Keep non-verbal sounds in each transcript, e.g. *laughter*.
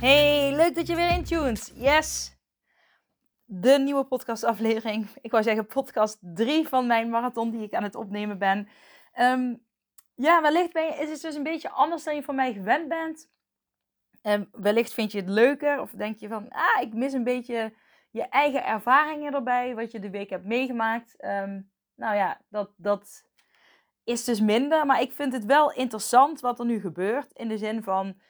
Hey, leuk dat je weer intuned. Yes! De nieuwe podcastaflevering. Ik wou zeggen podcast 3 van mijn marathon die ik aan het opnemen ben. Ehm, ja, wellicht ben je, is het dus een beetje anders dan je van mij gewend bent. Um, wellicht vind je het leuker of denk je van, ah, ik mis een beetje je eigen ervaringen erbij, wat je de week hebt meegemaakt. Um, nou ja, dat, dat is dus minder. Maar ik vind het wel interessant wat er nu gebeurt. In de zin van.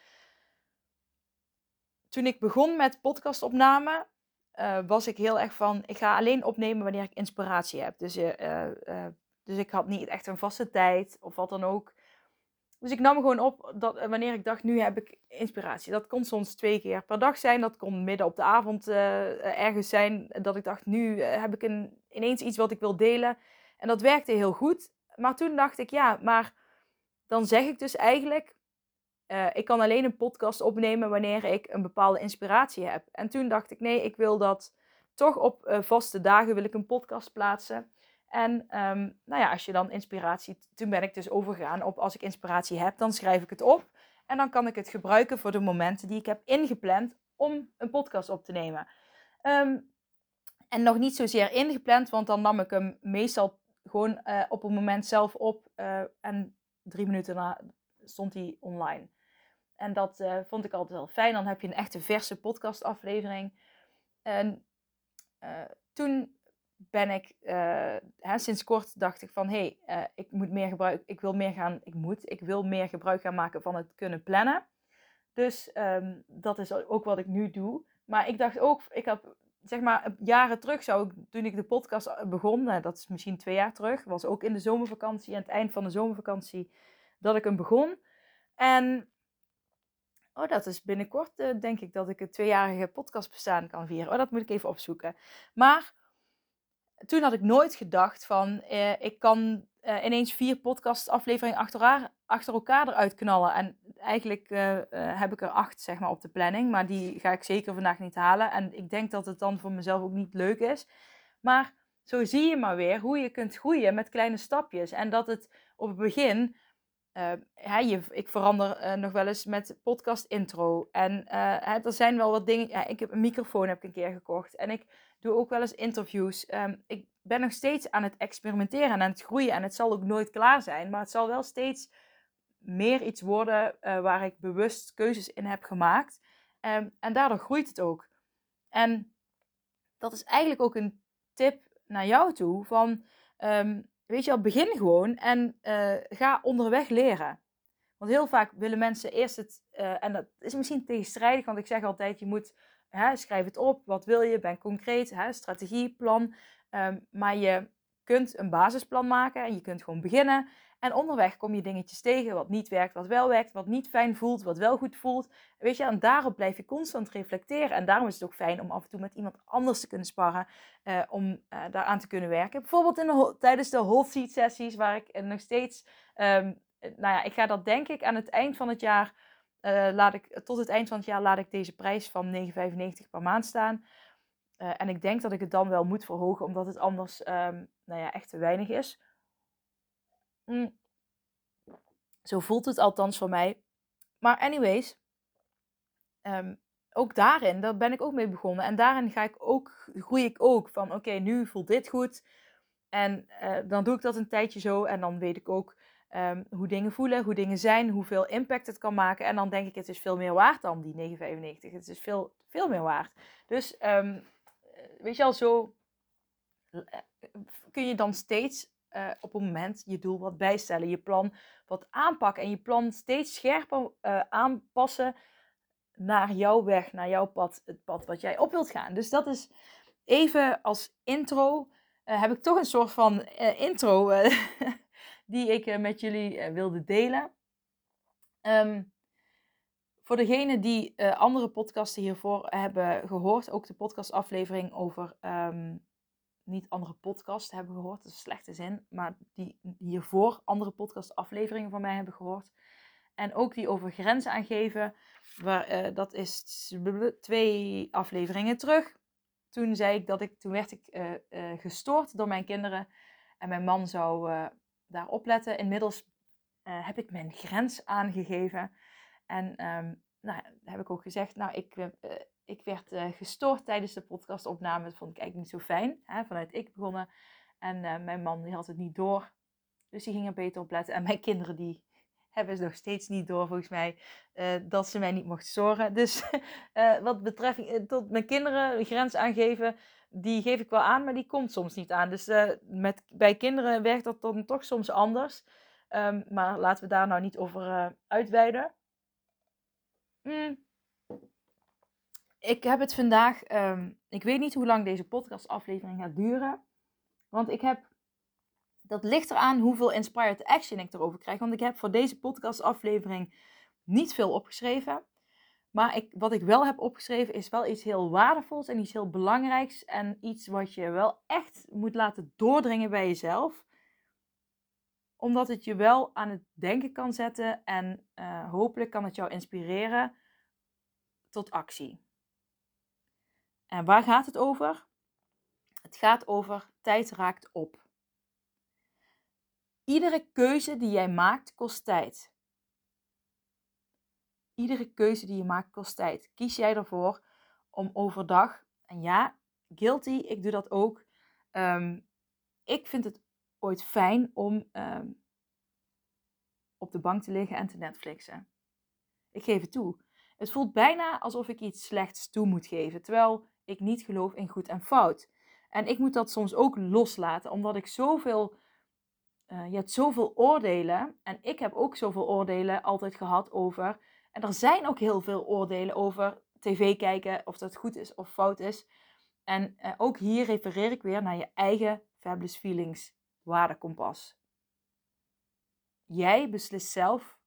Toen ik begon met podcastopname, uh, was ik heel erg van. Ik ga alleen opnemen wanneer ik inspiratie heb. Dus, uh, uh, dus ik had niet echt een vaste tijd of wat dan ook. Dus ik nam gewoon op dat wanneer ik dacht, nu heb ik inspiratie. Dat kon soms twee keer per dag zijn. Dat kon midden op de avond ergens zijn. Dat ik dacht, nu heb ik een, ineens iets wat ik wil delen. En dat werkte heel goed maar toen dacht ik, ja, maar dan zeg ik dus eigenlijk, uh, ik kan alleen een podcast opnemen wanneer ik een bepaalde inspiratie heb. En toen dacht ik, nee, ik wil dat toch op uh, vaste dagen wil ik een podcast plaatsen. En um, nou ja, als je dan inspiratie, toen ben ik dus overgegaan op als ik inspiratie heb, dan schrijf ik het op. En dan kan ik het gebruiken voor de momenten die ik heb ingepland om een podcast op te nemen. Um, en nog niet zozeer ingepland, want dan nam ik hem meestal gewoon uh, op het moment zelf op. En drie minuten na stond hij online. En dat uh, vond ik altijd wel fijn. Dan heb je een echte verse podcastaflevering. En toen ben ik, hè, sinds kort dacht ik van, hé, hey, ik moet meer gebruik, ik wil meer gaan, ik moet, ik wil meer gebruik gaan maken van het kunnen plannen. Dus um, dat is ook wat ik nu doe. Maar ik dacht ook, ik heb zeg maar, jaren terug zou ik, toen ik de podcast eh, begon, dat is misschien twee jaar terug, was ook in de zomervakantie, aan het eind van de zomervakantie, dat ik hem begon. En, oh, dat is binnenkort, uh, denk ik, dat ik het tweejarige podcastbestaan kan vieren. Oh, dat moet ik even opzoeken. Maar toen had ik nooit gedacht van, eh, ik kan uh, ineens vier podcastafleveringen achter, achter elkaar eruit knallen. En eigenlijk heb ik er acht zeg maar, op de planning, maar die ga ik zeker vandaag niet halen. En ik denk dat het dan voor mezelf ook niet leuk is. Maar zo zie je maar weer hoe je kunt groeien met kleine stapjes. En dat het op het begin, hè, je, ik verander nog wel eens met podcast intro. En hè, er zijn wel wat dingen, ja, ik heb een microfoon heb ik een keer gekocht. En ik doe ook wel eens interviews. Um, ik ben nog steeds aan het experimenteren en aan het groeien. En het zal ook nooit klaar zijn. Maar het zal wel steeds meer iets worden uh, waar ik bewust keuzes in heb gemaakt. Um, en daardoor groeit het ook. En dat is eigenlijk ook een tip naar jou toe. Van, weet je al, begin gewoon en uh, ga onderweg leren. Want heel vaak willen mensen eerst het, uh, en dat is misschien tegenstrijdig, want ik zeg altijd, je moet Hè, schrijf het op. Wat wil je? Ben concreet. Hè, strategie, plan. Um, maar je kunt een basisplan maken en je kunt gewoon beginnen. En onderweg kom je dingetjes tegen wat niet werkt, wat wel werkt, wat niet fijn voelt, wat wel goed voelt. Weet je, en daarop blijf je constant reflecteren. En daarom is het ook fijn om af en toe met iemand anders te kunnen sparren, uh, om uh, daaraan te kunnen werken. Bijvoorbeeld in de, tijdens de hot seat sessies, waar ik nog steeds, um, nou ja, ik ga dat denk ik aan het eind van het jaar laat ik, tot het eind van het jaar laat ik deze prijs van 9,95 per maand staan. En ik denk dat ik het dan wel moet verhogen, omdat het anders um, nou ja, echt te weinig is. Mm. Zo voelt het althans voor mij. Maar anyways, um, ook daarin, daar ben ik ook mee begonnen. En daarin ga ik ook, groei ik ook van oké, nu voelt dit goed. En uh, dan doe ik dat een tijdje zo. En dan weet ik ook Um, hoe dingen voelen, hoe dingen zijn, hoeveel impact het kan maken. En dan denk ik, het is veel meer waard dan die 9,95. Het is veel, veel meer waard. Dus um, weet je al, zo eh, kun je dan steeds uh, op een moment je doel wat bijstellen, je plan wat aanpakken en je plan steeds scherper uh, aanpassen naar jouw weg, naar jouw pad, het pad wat jij op wilt gaan. Dus dat is even als intro. heb ik toch een soort van intro *laughs* die ik met jullie wilde delen. Um, Voor degenen die andere podcasten hiervoor hebben gehoord, ook de podcastaflevering over ehm, niet andere podcasts hebben gehoord, dat is een slechte zin, maar die hiervoor andere podcastafleveringen van mij hebben gehoord. En ook die over grenzen aangeven, waar, uh, dat is twee afleveringen terug. Toen zei ik dat ik, toen werd ik uh, uh, gestoord door mijn kinderen en mijn man zou daar opletten. Inmiddels heb ik mijn grens aangegeven. En um, nou, heb ik ook gezegd, nou, ik, ik werd uh, gestoord tijdens de podcastopname. Dat vond ik eigenlijk niet zo fijn. Hè, vanuit ik begonnen. En uh, mijn man die had het niet door. Dus die ging er beter op letten. En mijn kinderen die *laughs* hebben het nog steeds niet door, volgens mij, dat ze mij niet mochten storen. Dus *laughs* wat betreft tot mijn kinderen grens aangeven, die geef ik wel aan, maar die komt soms niet aan. Dus met, bij kinderen werkt dat dan toch soms anders. Um, maar laten we daar nou niet over uitweiden. Mm. Ik heb het vandaag. Ehm, ik weet niet hoe lang deze podcastaflevering gaat duren. Want ik heb. Dat ligt eraan hoeveel inspired action ik erover krijg. Want ik heb voor deze podcastaflevering niet veel opgeschreven. Maar ik, wat ik wel heb opgeschreven is wel iets heel waardevols en iets heel belangrijks. En iets wat je wel echt moet laten doordringen bij jezelf. Omdat het je wel aan het denken kan zetten. En uh, hopelijk kan het jou inspireren tot actie. En waar gaat het over? Het gaat over tijd raakt op. Iedere keuze die jij maakt kost tijd. Iedere keuze die je maakt kost tijd. Kies jij ervoor om overdag, en ja, guilty, ik doe dat ook. Um, ik vind het ooit fijn om um, op de bank te liggen en te Netflixen. Ik geef het toe. Het voelt bijna alsof ik iets slechts toe moet geven, terwijl ik niet geloof in goed en fout. En ik moet dat soms ook loslaten, omdat ik zoveel. Uh, je hebt zoveel oordelen. En ik heb ook zoveel oordelen altijd gehad over. En er zijn ook heel veel oordelen over tv kijken, of dat goed is of fout is. En uh, ook hier refereer ik weer naar je eigen Fabulous Feelings waardekompas. Jij beslist zelf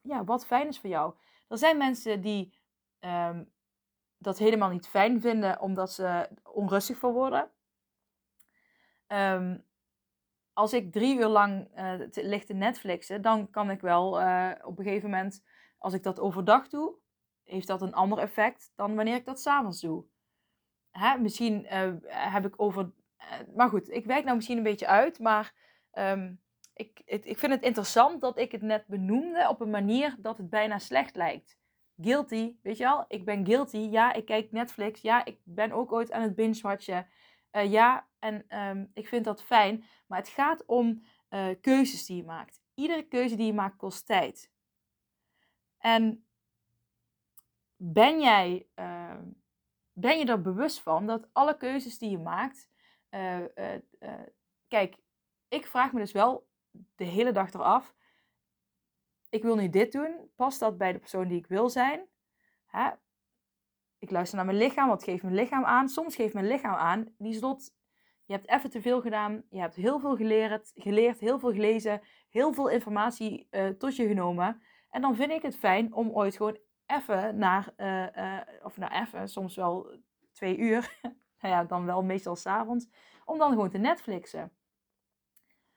ja, wat fijn is voor jou. Er zijn mensen die ehm, dat helemaal niet fijn vinden omdat ze onrustig van worden. Um, als ik drie uur lang uh, te, Netflixen, dan kan ik wel uh, op een gegeven moment, als ik dat overdag doe, heeft dat een ander effect dan wanneer ik dat s'avonds doe. Hè? Misschien uh, heb ik over. maar goed, ik wijk nou misschien een beetje uit, maar um, ik, ik vind het interessant dat ik het net benoemde op een manier dat het bijna slecht lijkt. Guilty, weet je wel? Ik ben guilty. Ja, ik kijk Netflix. Ja, ik ben ook ooit aan het binge-watchen. Uh, ja, en um, ik vind dat fijn. Maar het gaat om uh, keuzes die je maakt. Iedere keuze die je maakt kost tijd. En ben jij, uh, ben je er bewust van dat alle keuzes die je maakt. Uh, kijk, ik vraag me dus wel de hele dag eraf. Ik wil nu dit doen. Past dat bij de persoon die ik wil zijn? Hè? Ik luister naar mijn lichaam. Wat geeft mijn lichaam aan? Soms geeft mijn lichaam aan. Die slot. Je hebt even te veel gedaan. Je hebt heel veel geleerd, geleerd heel veel gelezen. Heel veel informatie uh, tot je genomen. En dan vind ik het fijn om ooit gewoon even naar, uh, uh, of naar even, soms wel twee uur. *laughs* nou ja, dan wel meestal s'avonds. Om dan gewoon te Netflixen.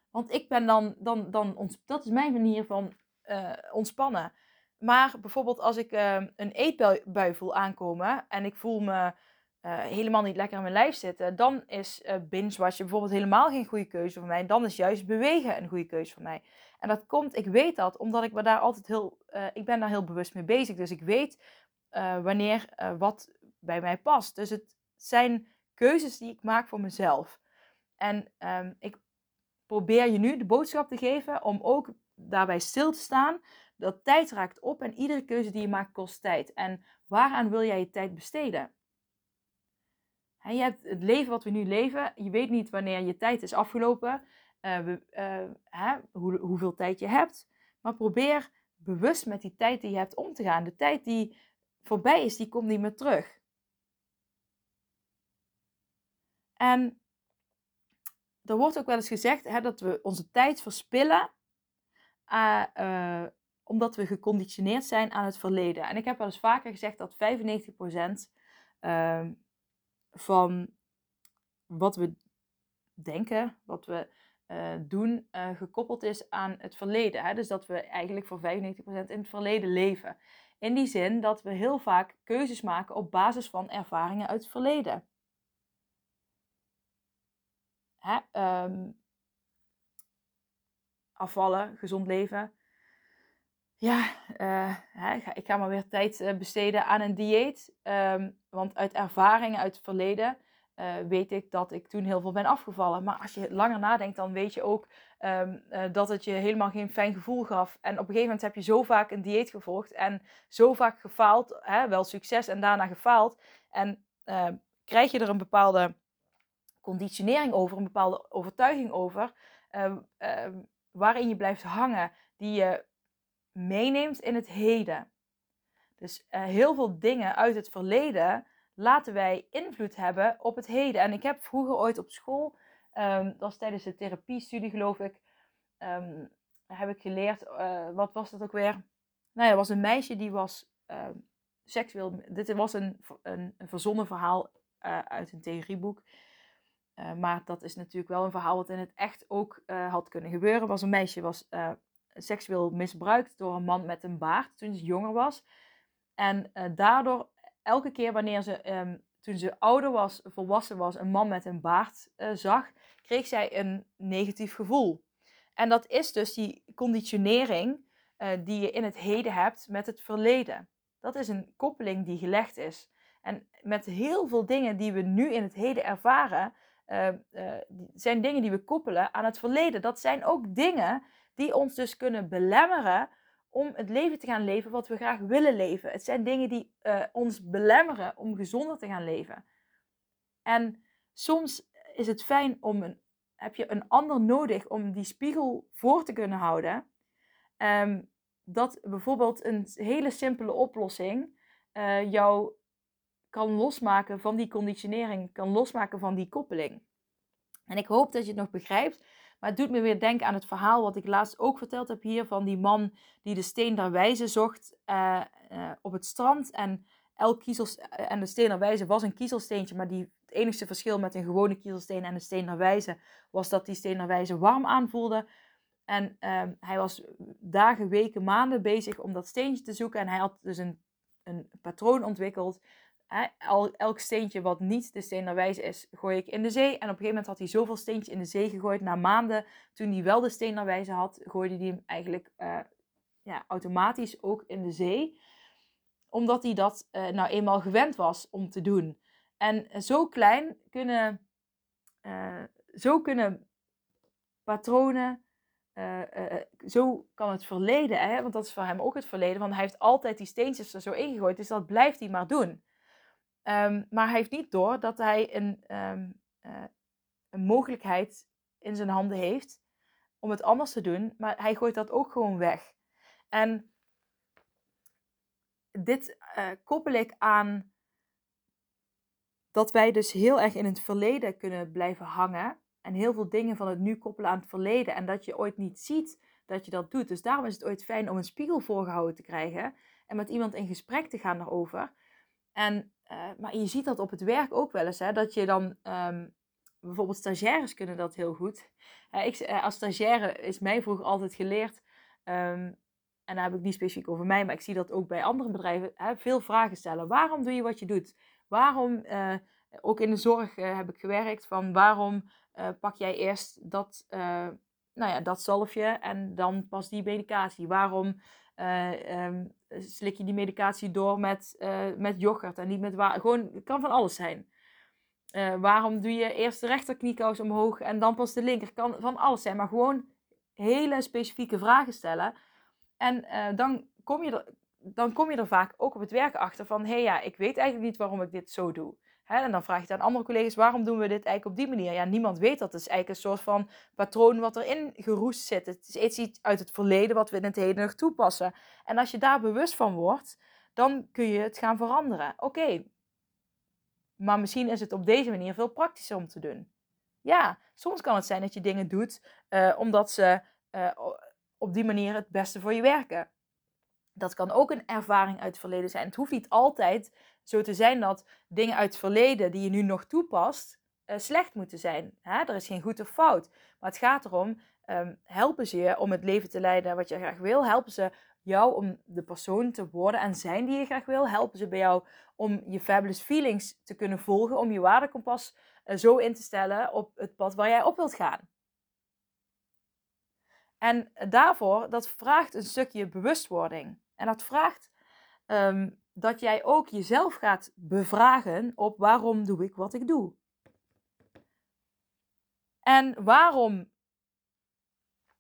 Want ik ben dan, dan, dan dat is mijn manier van uh, ontspannen. Maar bijvoorbeeld als ik uh, een eetbui voel aankomen en ik voel me uh, helemaal niet lekker in mijn lijf zitten, dan is uh, binge-watchen bijvoorbeeld helemaal geen goede keuze voor mij. Dan is juist bewegen een goede keuze voor mij. En dat komt, ik weet dat, omdat ik me daar altijd heel, ik ben daar heel bewust mee bezig. Dus ik weet wanneer wat bij mij past. Dus het zijn keuzes die ik maak voor mezelf. En um, ik probeer je nu de boodschap te geven om ook daarbij stil te staan. Dat tijd raakt op en iedere keuze die je maakt kost tijd. En waaraan wil jij je tijd besteden? je hebt het leven wat we nu leven. Je weet niet wanneer je tijd is afgelopen. Uh, hoe, hoeveel tijd je hebt. Maar probeer bewust met die tijd die je hebt om te gaan. De tijd die voorbij is, die komt niet meer terug. En er wordt ook wel eens gezegd dat we onze tijd verspillen uh, omdat we geconditioneerd zijn aan het verleden. En ik heb wel eens vaker gezegd dat 95% uh, van wat we denken, wat we uh, doen, uh, gekoppeld is aan het verleden. Hè? Dus dat we eigenlijk voor 95% in het verleden leven. In die zin dat we heel vaak keuzes maken op basis van ervaringen uit het verleden. Hè? Um, afvallen, gezond leven. Ja, uh, hè, ik ga maar weer tijd besteden aan een dieet. Um, want uit ervaringen uit het verleden uh, weet ik dat ik toen heel veel ben afgevallen. Maar als je langer nadenkt, dan weet je ook uh, dat het je helemaal geen fijn gevoel gaf. En op een gegeven moment heb je zo vaak een dieet gevolgd en zo vaak gefaald, hè, wel succes en daarna gefaald. En uh, krijg je er een bepaalde conditionering over, een bepaalde overtuiging over, ehm, ehm, waarin je blijft hangen, die je meeneemt in het heden. Dus heel veel dingen uit het verleden laten wij invloed hebben op het heden. En ik heb vroeger ooit op school, um, dat was tijdens de therapiestudie geloof ik, um, heb ik geleerd, uh, wat was dat ook weer? Nou ja, er was een meisje die was uh, seksueel, dit was een, een, een verzonnen verhaal uh, uit een theorieboek. Uh, maar dat is natuurlijk wel een verhaal wat in het echt ook had kunnen gebeuren. Was een meisje was seksueel misbruikt door een man met een baard toen ze jonger was. En daardoor elke keer wanneer ze, um, toen ze ouder was, volwassen was, een man met een baard zag, kreeg zij een negatief gevoel. En dat is dus die conditionering die je in het heden hebt met het verleden. Dat is een koppeling die gelegd is. En met heel veel dingen die we nu in het heden ervaren, uh, zijn dingen die we koppelen aan het verleden. Dat zijn ook dingen die ons dus kunnen belemmeren om het leven te gaan leven wat we graag willen leven. Het zijn dingen die uh, ons belemmeren om gezonder te gaan leven. En soms is het fijn om een, heb je een ander nodig om die spiegel voor te kunnen houden. Um, dat bijvoorbeeld een hele simpele oplossing uh, jou kan losmaken van die conditionering, kan losmaken van die koppeling. En ik hoop dat je het nog begrijpt. Maar het doet me weer denken aan het verhaal wat ik laatst ook verteld heb hier van die man die de steen der wijze zocht uh, uh, op het strand. En, elk uh, en de steen der wijze was een kiezelsteentje, maar die, het enige verschil met een gewone kiezelsteen en de steen der wijze was dat die steen der wijze warm aanvoelde. En ehm, hij was dagen, weken, maanden bezig om dat steentje te zoeken. En hij had dus een, een patroon ontwikkeld elk steentje wat niet de steen naar is, gooi ik in de zee. En op een gegeven moment had hij zoveel steentjes in de zee gegooid. Na maanden, toen hij wel de steen naar had, gooide hij hem eigenlijk uh, ja, automatisch ook in de zee. Omdat hij dat uh, nou eenmaal gewend was om te doen. En zo klein kunnen, uh, zo kunnen patronen, zo kan het verleden, hè, want dat is voor hem ook het verleden, want hij heeft altijd die steentjes er zo ingegooid, dus dat blijft hij maar doen. Um, maar hij heeft niet door dat hij een, um, uh, een mogelijkheid in zijn handen heeft om het anders te doen, maar hij gooit dat ook gewoon weg. En dit uh, koppel ik aan dat wij dus heel erg in het verleden kunnen blijven hangen en heel veel dingen van het nu koppelen aan het verleden en dat je ooit niet ziet dat je dat doet. Dus daarom is het ooit fijn om een spiegel voorgehouden te krijgen en met iemand in gesprek te gaan daarover. En uh, maar je ziet dat op het werk ook wel eens, hè, dat je dan, um, bijvoorbeeld stagiaires kunnen dat heel goed. Uh, ik, uh, als stagiaire is mij vroeger altijd geleerd, um, en daar heb ik niet specifiek over mij, maar ik zie dat ook bij andere bedrijven, hè, veel vragen stellen. Waarom doe je wat je doet? Waarom, ook in de zorg heb ik gewerkt, van waarom pak jij eerst dat, nou ja, dat zalfje en dan pas die medicatie? Waarom um, slik je die medicatie door met, uh, met yoghurt en niet met water. Gewoon, het kan van alles zijn. Uh, waarom doe je eerst de rechterkniekous omhoog en dan pas de linker? Kan van alles zijn, maar gewoon hele specifieke vragen stellen. En dan, kom je er, dan kom je er vaak ook op het werk achter van... hé hey, ja, ik weet eigenlijk niet waarom ik dit zo doe. En dan vraag je aan andere collega's, waarom doen we dit eigenlijk op die manier? Ja, niemand weet dat. Het is eigenlijk een soort van patroon wat erin geroest zit. Het is iets uit het verleden wat we in het heden nog toepassen. En als je daar bewust van wordt, dan kun je het gaan veranderen. Oké, maar misschien is het op deze manier veel praktischer om te doen. Ja, soms kan het zijn dat je dingen doet uh, omdat ze uh, op die manier het beste voor je werken. Dat kan ook een ervaring uit het verleden zijn. Het hoeft niet altijd zo te zijn dat dingen uit het verleden die je nu nog toepast, uh, slecht moeten zijn. Hè? Er is geen goed of fout. Maar het gaat erom, um, helpen ze je om het leven te leiden wat je graag wil? Helpen ze jou om de persoon te worden en zijn die je graag wil? Helpen ze bij jou om je fabulous feelings te kunnen volgen, om je waardekompas uh, zo in te stellen op het pad waar jij op wilt gaan? En daarvoor, dat vraagt een stukje bewustwording. En dat vraagt um, dat jij ook jezelf gaat bevragen op waarom doe ik wat ik doe. En waarom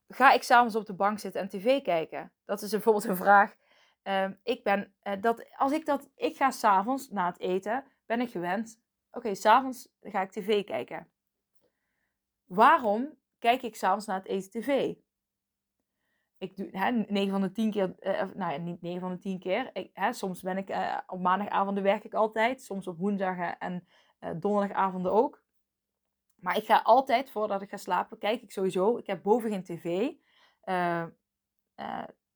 ga ik s'avonds op de bank zitten en tv kijken? Dat is bijvoorbeeld een vraag. Uh, ik ben, uh, dat, als ik dat, ik ga s'avonds na het eten, ben ik gewend. Oké, okay, s'avonds ga ik tv kijken. Waarom kijk ik s'avonds na het eten tv? Ik doe hè, 9 van de 10 keer, uh, nou ja, niet 9 van de 10 keer. Ik, hè, soms ben ik uh, op maandagavonden werk ik altijd, soms op woensdagen en uh, donderdagavonden ook. Maar ik ga altijd, voordat ik ga slapen, kijk ik sowieso. Ik heb boven geen tv.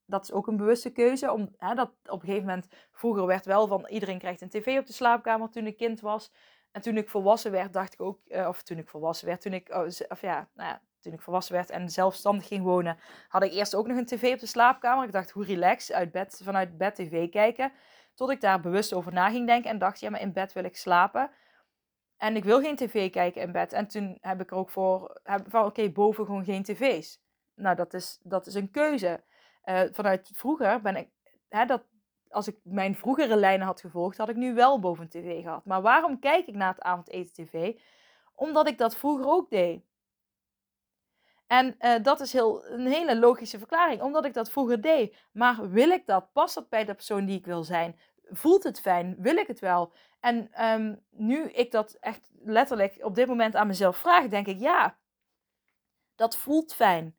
dat is ook een bewuste keuze. Om, hè, dat op een gegeven moment, vroeger werd wel van iedereen krijgt een tv op de slaapkamer toen ik kind was. En toen ik volwassen werd, dacht ik ook, of toen ik volwassen werd, toen ik, oh, of ja, nou ja, toen ik volwassen werd en zelfstandig ging wonen, had ik eerst ook nog een tv op de slaapkamer. Ik dacht, hoe relax, uit bed, vanuit bed tv kijken. Tot ik daar bewust over na ging denken en dacht, ja, maar in bed wil ik slapen. En ik wil geen tv kijken in bed. En toen heb ik er ook voor, van oké, boven gewoon geen tv's. Nou, dat is, dat is een keuze. Uh, vanuit vroeger ben ik, hè, dat, als ik mijn vroegere lijnen had gevolgd, had ik nu wel boven tv gehad. Maar waarom kijk ik na het avondeten tv? Omdat ik dat vroeger ook deed. En uh, dat is heel, een hele logische verklaring, omdat ik dat vroeger deed. Maar wil ik dat? Past dat bij de persoon die ik wil zijn? Voelt het fijn? Wil ik het wel? En um, nu ik dat echt letterlijk op dit moment aan mezelf vraag, denk ik ja, dat voelt fijn.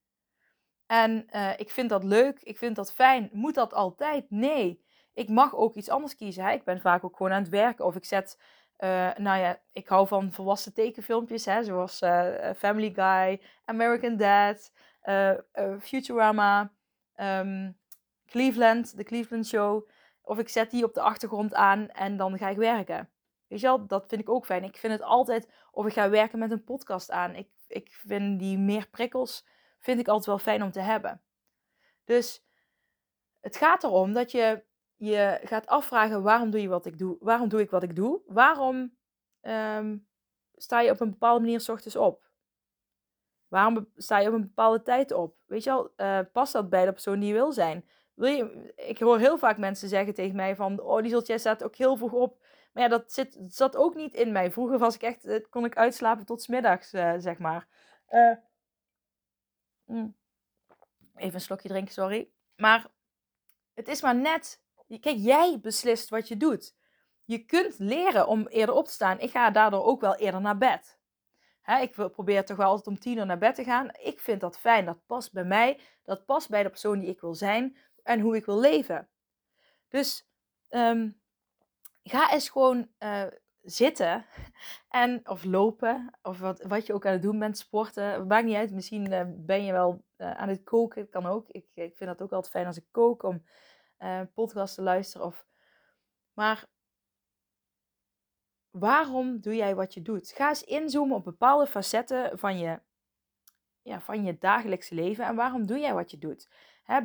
En uh, ik vind dat leuk, ik vind dat fijn. Moet dat altijd? Nee. Ik mag ook iets anders kiezen. Hè? Ik ben vaak ook gewoon aan het werken of ik zet uh, nou ja, ik hou van volwassen tekenfilmpjes, hè, zoals uh, Family Guy, American Dad, uh, Futurama, um, Cleveland, de Cleveland Show. Of ik zet die op de achtergrond aan en dan ga ik werken. Weet je wel, dat vind ik ook fijn. Ik vind het altijd, of ik ga werken met een podcast aan. Ik, ik vind die meer prikkels, vind ik altijd wel fijn om te hebben. Dus het gaat erom dat je je gaat afvragen waarom doe je wat ik doe? Waarom doe ik wat ik doe? Waarom ehm, sta je op een bepaalde manier s ochtends op? Waarom sta je op een bepaalde tijd op? Weet je wel, uh, past dat bij de persoon die je wil zijn? Wil je, ik hoor heel vaak mensen zeggen tegen mij van, oh Lieseltje staat ook heel vroeg op. Maar ja, dat zit, zat ook niet in mij. Vroeger was ik echt, eh, kon ik uitslapen tot smiddags, uh, zeg maar. Mm. Even een slokje drinken, sorry. Maar het is maar net Kijk, jij beslist wat je doet. Je kunt leren om eerder op te staan. Ik ga daardoor ook wel eerder naar bed. ik probeer toch wel altijd om tien uur naar bed te gaan. Ik vind dat fijn. Dat past bij mij. Dat past bij de persoon die ik wil zijn en hoe ik wil leven. Dus ehm, ga eens gewoon uh, zitten *laughs* en, of lopen. Of wat, wat je ook aan het doen bent, sporten. Maakt niet uit. Misschien uh, ben je wel uh, aan het koken. Kan ook. Ik, ik vind dat ook altijd fijn als ik kook. Om uh, podcast te luisteren. Of... Maar waarom doe jij wat je doet? Ga eens inzoomen op bepaalde facetten van je, ja, van je dagelijkse leven. En waarom doe jij wat je doet?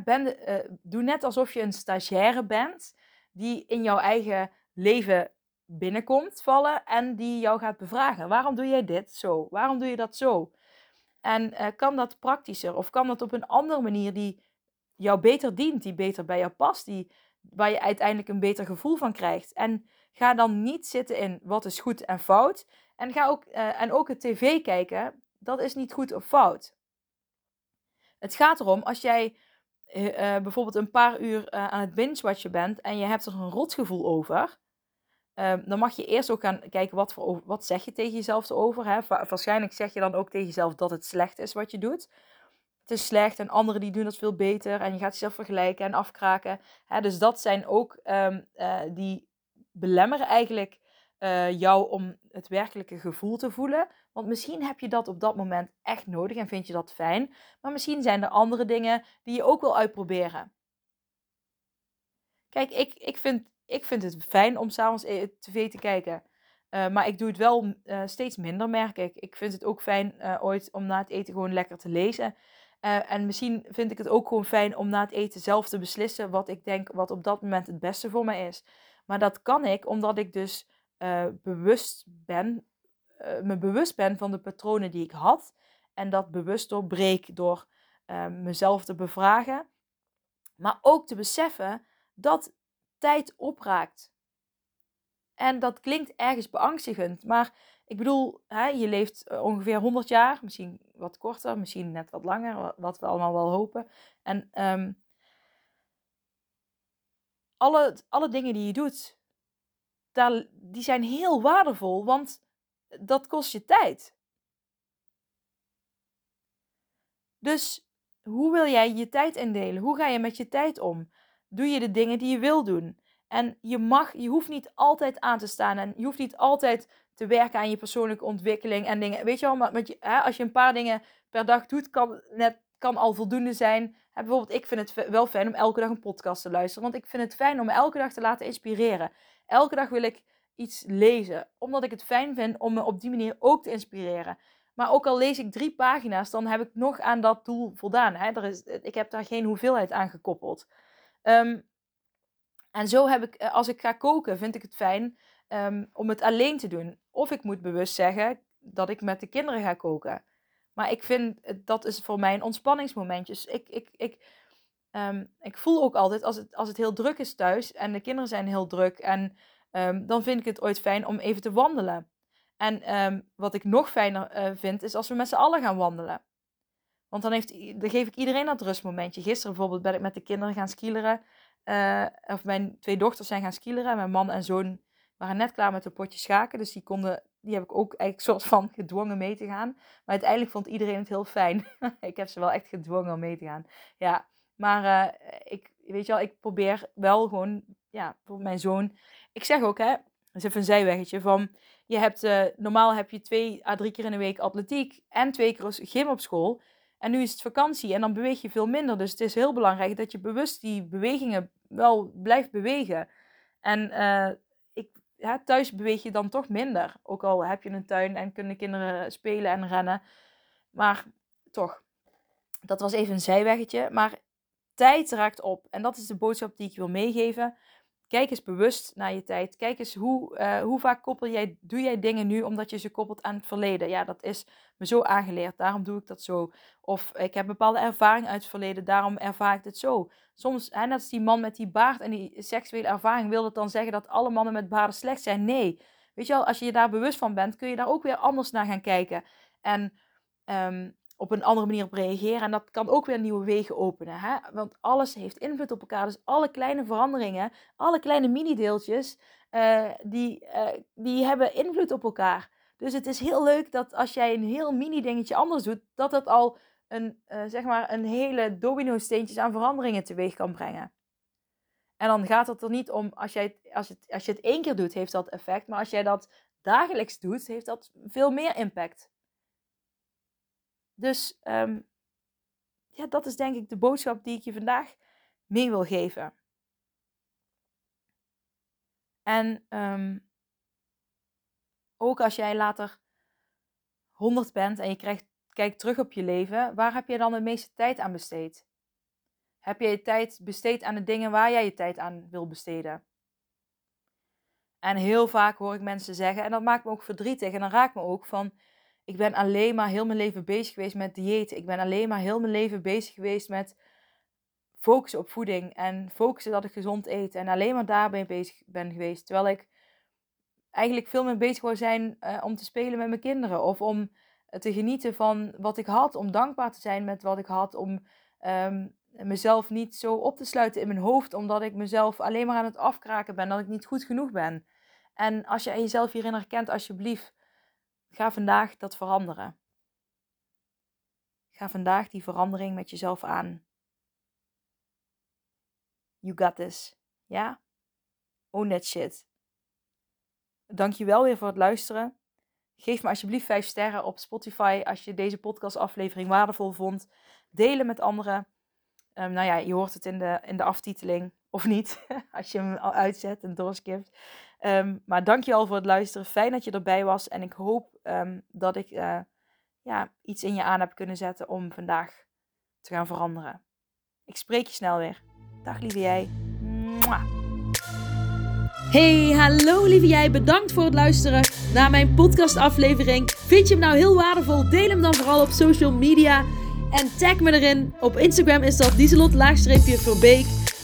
ben uh, doe net alsof je een stagiaire bent die in jouw eigen leven binnenkomt vallen en die jou gaat bevragen. Waarom doe jij dit zo? Waarom doe je dat zo? En uh, kan dat praktischer of kan dat op een andere manier die jou beter dient, die beter bij jou past, die, waar je uiteindelijk een beter gevoel van krijgt. En ga dan niet zitten in wat is goed en fout. En, ga ook, uh, en ook het tv kijken, dat is niet goed of fout. Het gaat erom, als jij uh, bijvoorbeeld een paar uur aan het binge-watchen bent en je hebt er een rotgevoel over, ehm, dan mag je eerst ook gaan kijken wat, voor, wat zeg je tegen jezelf erover. Hè? waarschijnlijk zeg je dan ook tegen jezelf dat het slecht is wat je doet is slecht en anderen die doen dat veel beter. En je gaat jezelf vergelijken en afkraken. Hè, dus dat zijn ook um, die belemmeren eigenlijk uh, jou om het werkelijke gevoel te voelen. Want misschien heb je dat op dat moment echt nodig en vind je dat fijn. Maar misschien zijn er andere dingen die je ook wil uitproberen. Kijk, ik, ik, vind, ik vind het fijn om s'avonds eh, tv te kijken. Maar ik doe het wel steeds minder, merk ik. Ik vind het ook fijn ooit om na het eten gewoon lekker te lezen. En misschien vind ik het ook gewoon fijn om na het eten zelf te beslissen wat ik denk wat op dat moment het beste voor mij is. Maar dat kan ik omdat ik dus bewust ben, me bewust ben van de patronen die ik had. En dat bewust doorbreek door mezelf te bevragen. Maar ook te beseffen dat tijd opraakt. En dat klinkt ergens beangstigend, maar ik bedoel, hè, je leeft eh, ongeveer 100 jaar, misschien wat korter, misschien net wat langer, wat we allemaal wel hopen. En um, alle, alle dingen die je doet, daar, die zijn heel waardevol, want dat kost je tijd. Dus hoe wil jij je tijd indelen? Hoe ga je met je tijd om? Doe je de dingen die je wil doen? En je mag, je hoeft niet altijd aan te staan en je hoeft niet altijd te werken aan je persoonlijke ontwikkeling en dingen. Weet je wel, maar met je, hè, als je een paar dingen per dag doet, kan, net, kan al voldoende zijn. Hè, bijvoorbeeld, ik vind het wel fijn om elke dag een podcast te luisteren, want ik vind het fijn om me elke dag te laten inspireren. Elke dag wil ik iets lezen, omdat ik het fijn vind om me op die manier ook te inspireren. Maar ook al lees ik drie pagina's, dan heb ik nog aan dat doel voldaan. Hè? Er is, ik heb daar geen hoeveelheid aan gekoppeld. Um, en zo heb ik, eh, als ik ga koken, vind ik het fijn um, om het alleen te doen. Of ik moet bewust zeggen dat ik met de kinderen ga koken. Maar ik vind, dat is voor mij een ontspanningsmomentje. Dus ik, ik, ik, um, ik voel ook altijd, als het, als het heel druk is thuis en de kinderen zijn heel druk, en, um, dan vind ik het ooit fijn om even te wandelen. En wat ik nog fijner uh, vind, is als we met z'n allen gaan wandelen. Want dan, heeft, dan geef ik iedereen dat rustmomentje. Gisteren bijvoorbeeld ben ik met de kinderen gaan skileren. Uh, of mijn twee dochters zijn gaan skileren. Mijn man en zoon waren net klaar met een potje schaken. Dus die, konden, die heb ik ook eigenlijk soort van *laughs* gedwongen mee te gaan. Maar uiteindelijk vond iedereen het heel fijn. *laughs* ik heb ze wel echt gedwongen om mee te gaan. Ja, maar uh, ik, weet je wel, ik probeer wel gewoon, ja, voor mijn zoon. Ik zeg ook, hè, dat is even een zijweggetje van, je hebt, uh, normaal heb je twee à drie keer in de week atletiek en twee keer gym op school. En nu is het vakantie en dan beweeg je veel minder. Dus het is heel belangrijk dat je bewust die bewegingen wel blijft bewegen. En uh, ik, thuis beweeg je dan toch minder. Ook al heb je een tuin en kunnen kinderen spelen en rennen. Maar toch, dat was even een zijweggetje. Maar tijd raakt op. En dat is de boodschap die ik wil meegeven. Kijk eens bewust naar je tijd. Kijk eens hoe, uh, hoe vaak koppel jij, doe jij dingen nu omdat je ze koppelt aan het verleden. Ja, dat is me zo aangeleerd. Daarom doe ik dat zo. Of ik heb bepaalde ervaring uit het verleden. Daarom ervaar ik het zo. Soms, hè, net als die man met die baard en die seksuele ervaring, wil dat dan zeggen dat alle mannen met baarden slecht zijn? Nee. Weet je wel, als je je daar bewust van bent, kun je daar ook weer anders naar gaan kijken. En um, op een andere manier op reageren. En dat kan ook weer nieuwe wegen openen. Hè? Want alles heeft invloed op elkaar. Dus alle kleine veranderingen, alle kleine mini-deeltjes, uh, die, uh, die hebben invloed op elkaar. Dus het is heel leuk dat als jij een heel mini-dingetje anders doet, dat dat al een, uh, zeg maar een hele domino-steentjes aan veranderingen teweeg kan brengen. En dan gaat het er niet om, als, jij, als, als je het één keer doet, heeft dat effect. Maar als jij dat dagelijks doet, heeft dat veel meer impact. Dus um, ja, dat is denk ik de boodschap die ik je vandaag mee wil geven. En um, ook als jij later 100 bent en je kijkt terug op je leven, waar heb je dan de meeste tijd aan besteed? Heb je je tijd besteed aan de dingen waar jij je tijd aan wil besteden? En heel vaak hoor ik mensen zeggen, en dat maakt me ook verdrietig en dan raakt me ook van, ik ben alleen maar heel mijn leven bezig geweest met diëten. Ik ben alleen maar heel mijn leven bezig geweest met focussen op voeding en focussen dat ik gezond eet. En alleen maar daarbij bezig ben geweest. Terwijl ik eigenlijk veel meer bezig wou zijn uh, om te spelen met mijn kinderen. Of om te genieten van wat ik had. Om dankbaar te zijn met wat ik had. Om um, mezelf niet zo op te sluiten in mijn hoofd. Omdat ik mezelf alleen maar aan het afkraken ben. Dat ik niet goed genoeg ben. En als je jezelf hierin herkent, alsjeblieft Ga vandaag dat veranderen. Ga vandaag die verandering met jezelf aan. You got this. Ja? Own that shit. Dankjewel weer voor het luisteren. Geef me alsjeblieft 5 sterren op Spotify als je deze podcastaflevering waardevol vond. Delen met anderen. Um, nou ja, je hoort het in de, in de aftiteling. Of niet, *laughs* als je hem al uitzet en doorskipt. Um, maar dankjewel voor het luisteren. Fijn dat je erbij was. En ik hoop um, dat ik uh, ja, iets in je aan heb kunnen zetten om vandaag te gaan veranderen. Ik spreek je snel weer. Dag lieve jij. Hey, hallo lieve jij. Bedankt voor het luisteren naar mijn podcastaflevering. Vind je hem nou heel waardevol? Deel hem dan vooral op social media. En tag me erin. Op Instagram is dat Dieselot-Verbeek.